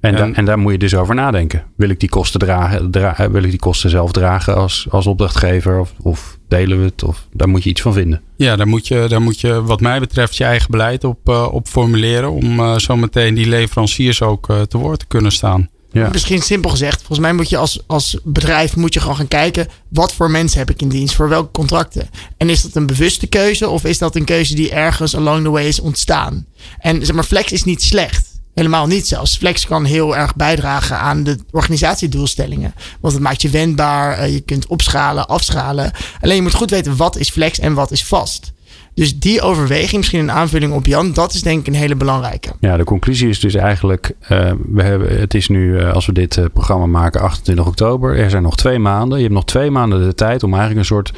En, en, en, daar moet je dus over nadenken. Wil ik die kosten, dragen, dra wil ik die kosten zelf dragen als, als opdrachtgever? Of, of delen we het? Of daar moet je iets van vinden. Ja, daar moet je, daar moet je wat mij betreft je eigen beleid op, uh, op formuleren. Om uh, zo meteen die leveranciers ook uh, te woord te kunnen staan. Misschien simpel gezegd, volgens mij moet je als, als bedrijf moet je gewoon gaan kijken wat voor mensen heb ik in dienst, voor welke contracten. En is dat een bewuste keuze of is dat een keuze die ergens along the way is ontstaan? En zeg maar, flex is niet slecht. Helemaal niet zelfs. Flex kan heel erg bijdragen aan de organisatiedoelstellingen. Want het maakt je wendbaar, eh, je kunt opschalen, afschalen. Alleen je moet goed weten wat is flex en wat is vast. Dus die overweging, misschien een aanvulling op Jan, dat is denk ik een hele belangrijke. Ja, de conclusie is dus eigenlijk, uh, we hebben, het is nu, uh, als we dit uh, programma maken, 28 oktober. Er zijn nog twee maanden. Je hebt nog twee maanden de tijd om eigenlijk een soort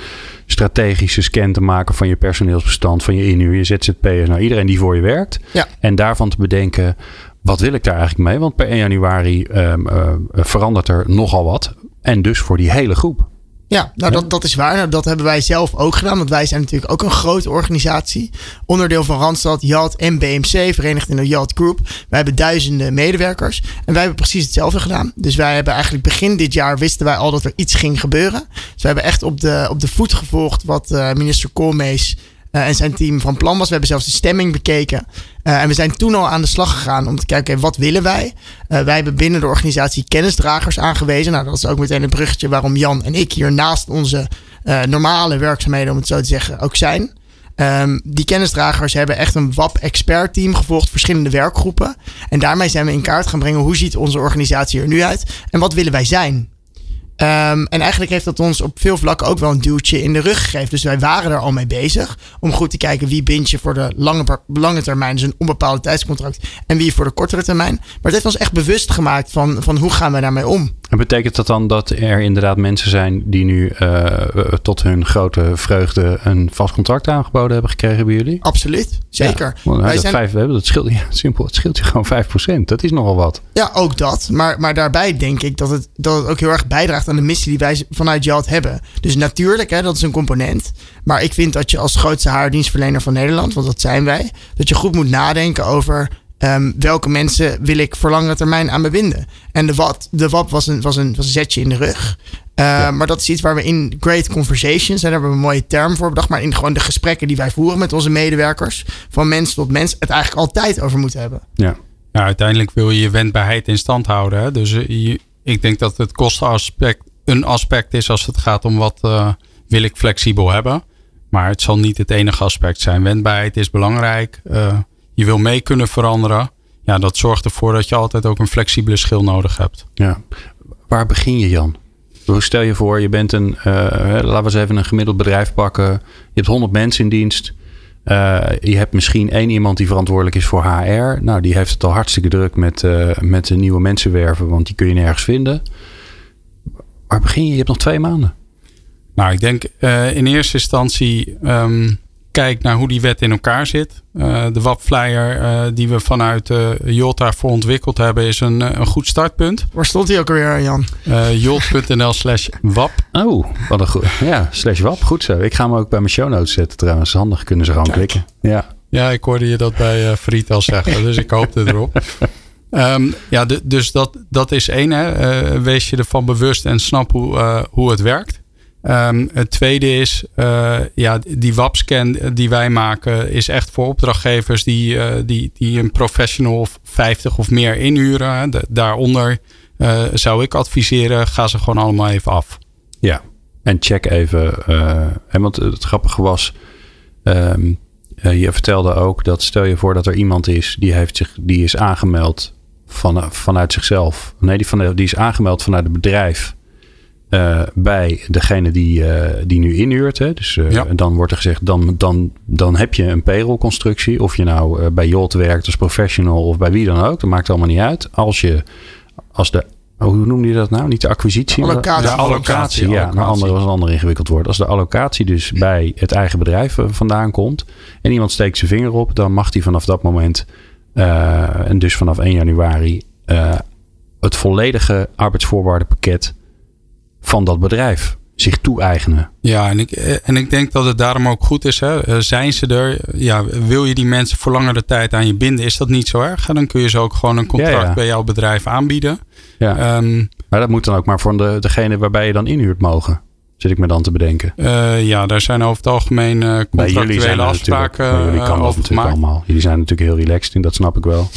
strategische scan te maken van je personeelsbestand, van je inhuur, je ZZP'ers, nou iedereen die voor je werkt. Ja. En daarvan te bedenken, wat wil ik daar eigenlijk mee? Want per 1 januari um, verandert er nogal wat. En dus voor die hele groep. Ja, nou Dat, dat is waar. Nou, dat hebben wij zelf ook gedaan. Want wij zijn natuurlijk ook een grote organisatie. Onderdeel van Randstad, JAT en BMC, verenigd in de JAT Group. Wij hebben duizenden medewerkers. En wij hebben precies hetzelfde gedaan. Dus wij hebben eigenlijk begin dit jaar wisten wij al dat er iets ging gebeuren. Dus we hebben echt op de, op de voet gevolgd wat uh, minister Koolmees en zijn team van plan was. We hebben zelfs de stemming bekeken. Uh, en we zijn toen al aan de slag gegaan om te kijken, wat willen wij? Uh, wij hebben binnen de organisatie kennisdragers aangewezen. Nou, dat is ook meteen een bruggetje waarom Jan en ik hier naast onze normale werkzaamheden, om het zo te zeggen, ook zijn. Um, die kennisdragers hebben echt een WAP-expert team gevolgd, verschillende werkgroepen. En daarmee zijn we in kaart gaan brengen hoe ziet onze organisatie er nu uit en wat willen wij zijn. Um, en eigenlijk heeft dat ons op veel vlakken ook wel een duwtje in de rug gegeven. Dus wij waren er al mee bezig. Om goed te kijken wie bind je voor de lange, lange termijn, dus een onbepaalde tijdscontract. En wie voor de kortere termijn. Maar het heeft ons echt bewust gemaakt van, van hoe gaan we daarmee om. En betekent dat dan dat er inderdaad mensen zijn die nu uh, tot hun grote vreugde een vast contract aangeboden hebben gekregen bij jullie? Absoluut, zeker. Ja, Wij dat, zijn... vijf, dat scheelt, ja, simpel, het scheelt je gewoon 5%. Dat is nogal wat. Ja, ook dat. Maar, maar daarbij denk ik dat het, dat het ook heel erg bijdraagt aan de missie die wij vanuit Jalt hebben. Dus natuurlijk, hè, dat is een component. Maar ik vind dat je als grootste haardienstverlener van Nederland, want dat zijn wij, dat je goed moet nadenken over Um, welke mensen wil ik voor langere termijn aan me binden? En de WAP, de WAP was, een, was, een, was een zetje in de rug. Uh, Maar dat is iets waar we in Great Conversations, en daar hebben we een mooie term voor bedacht, maar in gewoon de gesprekken die wij voeren met onze medewerkers, van mens tot mens, het eigenlijk altijd over moeten hebben. Ja, nou, uiteindelijk wil je je wendbaarheid in stand houden. Hè? Dus je, ik denk dat het kostenaspect een aspect is als het gaat om wat uh, wil ik flexibel hebben. Maar het zal niet het enige aspect zijn. Wendbaarheid is belangrijk. Uh, je wil mee kunnen veranderen. Ja, dat zorgt ervoor dat je altijd ook een flexibele schil nodig hebt. Ja. Waar begin je, Jan? Stel je voor, je bent een, uh, laten we eens even een gemiddeld bedrijf pakken. Je hebt 100 mensen in dienst. Uh, je hebt misschien één iemand die verantwoordelijk is voor HR. Nou, die heeft het al hartstikke druk met, uh, met de nieuwe mensen werven, want die kun je nergens vinden. Waar begin je? Je hebt nog twee maanden. Nou, ik denk in eerste instantie um, kijk naar hoe die wet in elkaar zit. Uh, de WAP-flyer uh, die we vanuit uh, Jota voor ontwikkeld hebben is een, een goed startpunt. Waar stond die ook alweer, Jan? Jolt.nl slash WAP. Oh, wat een goed. Ja, slash WAP. Goed zo. Ik ga hem ook bij mijn show notes zetten trouwens. Handig kunnen ze gewoon Kijk. klikken. Ja. ja, ik hoorde je dat bij uh, Friet al zeggen. dus ik hoopte erop. Um, ja, dus dat, dat is één. Hè. wees je ervan bewust en snap hoe, hoe het werkt. Um, het tweede is, uh, ja, die WAP-scan die wij maken is echt voor opdrachtgevers die, uh, die, die een professional of 50 of meer inhuren. De, daaronder uh, zou ik adviseren, ga ze gewoon allemaal even af. Ja, en check even. en want het grappige was, um, je vertelde ook dat stel je voor dat er iemand is die, heeft zich, die is aangemeld van, vanuit zichzelf. Nee, die, van, die is aangemeld vanuit het bedrijf uh, bij degene die, uh, die nu inhuurt. Hè. Dus uh, ja. dan wordt er gezegd, dan, dan, dan heb je een payroll-constructie. Of je nou bij Jolt werkt als professional of bij wie dan ook. Dat maakt allemaal niet uit. Als je, als de, oh, hoe noemde je dat nou? Niet de acquisitie, de allocatie. De allocatie, ja. Een andere was een ander ingewikkeld woord. Als de allocatie dus bij het eigen bedrijf vandaan komt. En iemand steekt zijn vinger op. Dan mag die vanaf dat moment, en dus vanaf 1 januari, het volledige arbeidsvoorwaardenpakket van dat bedrijf zich toe-eigenen. Ja, en ik, en ik denk dat het daarom ook goed is. Hè? Eh, zijn ze er? Ja, wil je die mensen voor langere tijd aan je binden? Is dat niet zo erg? Dan kun je ze ook gewoon een contract ja, ja. bij jouw bedrijf aanbieden. Ja. Um, maar dat moet dan ook maar voor de, degene waarbij je dan inhuurt mogen. Zit ik me dan te bedenken. Uh, ja, daar zijn over het algemeen uh, contractuele afspraken jullie kan over gemaakt. Allemaal. Jullie zijn natuurlijk heel relaxed en dat snap ik wel.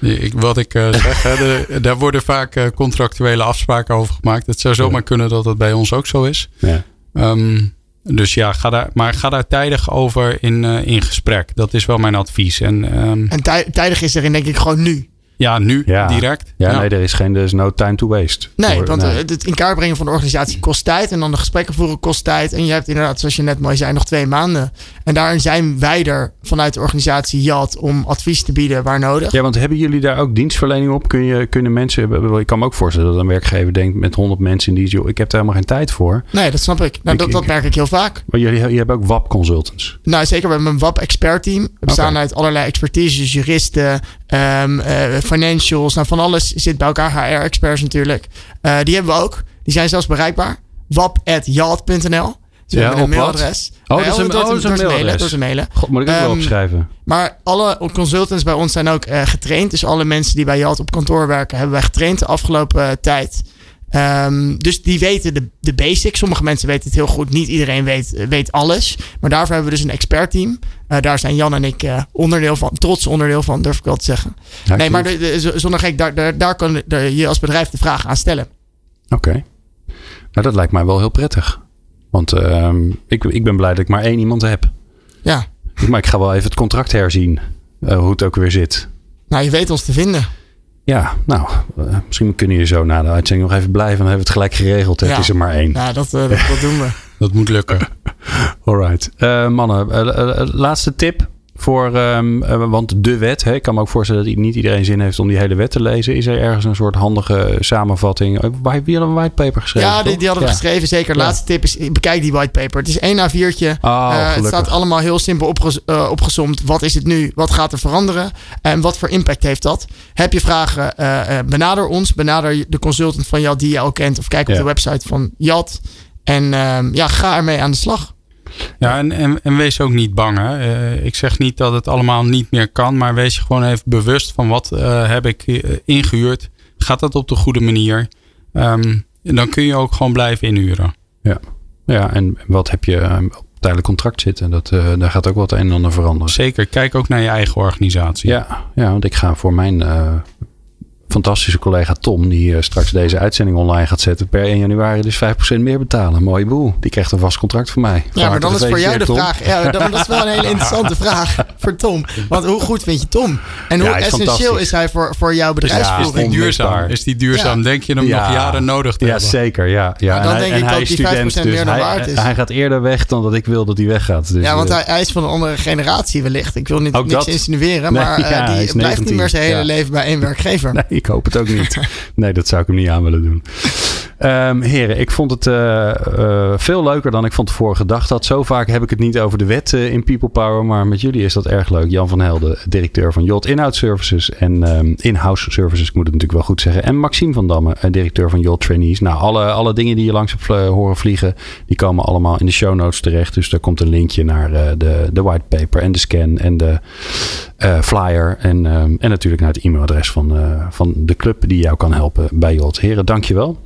Ik, wat ik uh, zeg, hè, de, daar worden vaak uh, contractuele afspraken over gemaakt. Het zou zomaar kunnen dat het bij ons ook zo is. Ja. Um, dus ja, ga daar, maar ga daar tijdig over in, uh, in gesprek. Dat is wel mijn advies. En, um, en tij, tijdig is erin denk ik gewoon nu. Ja, nu ja. direct. Ja, ja, nee, er is geen er is no time to waste. Nee, want nee. het in kaart brengen van de organisatie kost tijd. En dan de gesprekken voeren kost tijd. En je hebt inderdaad, zoals je net mooi zei, nog twee maanden. En daarin zijn wij er vanuit de organisatie JAT om advies te bieden waar nodig. Ja, want hebben jullie daar ook dienstverlening op? Kun je, kunnen mensen, ik kan me ook voorstellen dat een werkwerkgever denkt met 100 mensen in die, joh, ik heb daar helemaal geen tijd voor. Nee, dat snap ik. Nou, ik, dat, dat merk ik heel vaak. Maar jullie, jullie hebben ook WAP consultants. Nou, zeker. We hebben een WAP expert team. We bestaan okay. uit allerlei expertises, juristen, um, uh, financials, nou van alles zit bij elkaar. HR-experts natuurlijk. Uh, die hebben we ook. Die zijn zelfs bereikbaar. wap.jalt.nl dus ja, een mailadres. Oh, dat is een, oh, een mailadres. Dat is een mailen. God, moet ik ook um, wel opschrijven. Maar alle consultants bij ons zijn ook uh, getraind. Dus alle mensen die bij Jalt op kantoor werken, hebben wij getraind de afgelopen tijd. Um, dus die weten de, de basics. Sommige mensen weten het heel goed. Niet iedereen weet, weet alles. Maar daarvoor hebben we dus een expertteam. Uh, daar zijn Jan en ik uh, onderdeel van. Trots onderdeel van, durf ik wel te zeggen. Ja, nee, maar de, de, zonder gek, daar, daar, daar kan je als bedrijf de vraag aan stellen. Oké. Okay. Nou, dat lijkt mij wel heel prettig. Want uh, ik, ik ben blij dat ik maar één iemand heb. Ja. Maar ik ga wel even het contract herzien. Uh, hoe het ook weer zit. Nou, je weet ons te vinden. Ja, nou, uh, misschien kunnen jullie zo na de uitzending nog even blijven. Dan hebben we het gelijk geregeld. Ja. Het is er maar één. Ja, dat, uh, dat, dat doen we. dat moet lukken. Alright. Uh, mannen, laatste tip. Voor, um, want de wet, hè, ik kan me ook voorstellen dat niet iedereen zin heeft om die hele wet te lezen. Is er ergens een soort handige samenvatting? Wie hadden een whitepaper geschreven? Ja, die, die hadden we geschreven, zeker. Laatste tip is, bekijk die whitepaper. Het is één A4'tje. Oh, uh, het staat allemaal heel simpel opges uh, opgezomd. Wat is het nu? Wat gaat er veranderen? En wat voor impact heeft dat? Heb je vragen? Uh, benader ons. Benader de consultant van Jad die je al kent. Of kijk op de website van Jad. En ehm, ja, ga ermee aan de slag. Ja, en, en, en, wees ook niet bang. Hè. Uh, ik zeg niet dat het allemaal niet meer kan, maar wees je gewoon even bewust van wat uh, heb ik uh, ingehuurd. Gaat dat op de goede manier? Um, en dan kun je ook gewoon blijven inhuren. Ja, ja en wat heb je op tijdelijk contract zitten? Dat, daar gaat ook wat een en ander veranderen. Zeker, kijk ook naar je eigen organisatie. Ja, ja want ik ga voor mijn fantastische collega Tom, die uh, straks deze uitzending online gaat zetten, per 1 januari dus 5% meer betalen. Mooie boel. Die krijgt een vast contract van mij. Ja, maar dan is voor jou de Tom. vraag. Ja, dan, dat is wel een hele interessante vraag voor Tom. Want hoe goed vind je Tom? En hoe ja, essentieel is hij voor, voor jouw bedrijfsvoering? Ja, is die duurzaam? Is die duurzaam? Denk je hem nog jaren nodig te ja, hebben? Zeker, ja, ja. Maar dan en denk hij, ik dat die 5% student, dus meer dan hij, waard is. Hij gaat eerder weg dan dat ik wil dat hij weggaat. Dus, ja, want hij, hij, is van een andere generatie wellicht. Ik wil niet, niks dat? insinueren, nee, maar uh, die blijft niet meer zijn hele leven bij één werkgever. Nee, ik hoop het ook niet. nee, dat zou ik hem niet aan willen doen. Um, heren, ik vond het uh, uh, veel leuker dan ik van tevoren gedacht had. Zo vaak heb ik het niet over de wet uh, in People Power, maar met jullie is dat erg leuk. Jan van Helden, directeur van Jot Inhoud Services en um, In-house Services, ik moet het natuurlijk wel goed zeggen. En Maxime van Damme, directeur van Jot Trainees. Nou, alle, alle dingen die je langs hebt horen vliegen, die komen allemaal in de show notes terecht. Dus daar komt een linkje naar de, de whitepaper en de scan en de flyer. En, um, en natuurlijk naar het e-mailadres van, van de club die jou kan helpen bij Jot. Heren, dankjewel.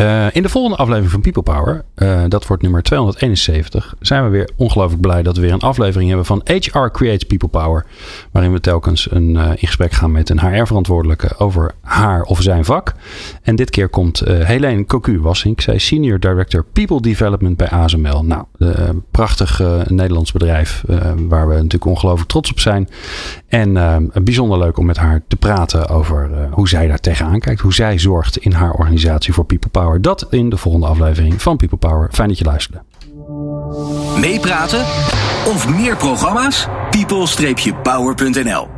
Uh, in de volgende aflevering van People Power, uh, dat wordt nummer 271, zijn we weer ongelooflijk blij dat we weer een aflevering hebben van HR Creates People Power. Waarin we telkens een, uh, in gesprek gaan met een HR-verantwoordelijke over haar of zijn vak. En dit keer komt Helene Cocu-Wassink. Zij is Senior Director People Development bij ASML. Nou, prachtig Nederlands bedrijf waar we natuurlijk ongelooflijk trots op zijn. En bijzonder leuk om met haar te praten over hoe zij daar tegenaan kijkt. Hoe zij zorgt in haar organisatie voor People Power. Dat in de volgende aflevering van People Power. Fijn dat je luisterde. Meepraten of meer programma's? people-power.nl